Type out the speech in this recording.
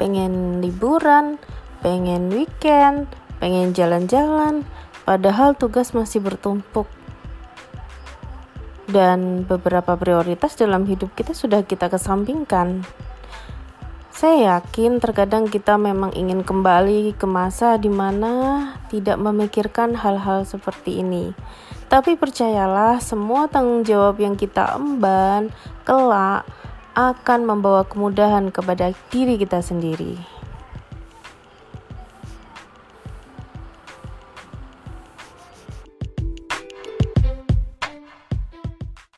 pengen liburan, pengen weekend, pengen jalan-jalan, padahal tugas masih bertumpuk. Dan beberapa prioritas dalam hidup kita sudah kita kesampingkan. Saya yakin terkadang kita memang ingin kembali ke masa di mana tidak memikirkan hal-hal seperti ini. Tapi percayalah, semua tanggung jawab yang kita emban kelak akan membawa kemudahan kepada diri kita sendiri.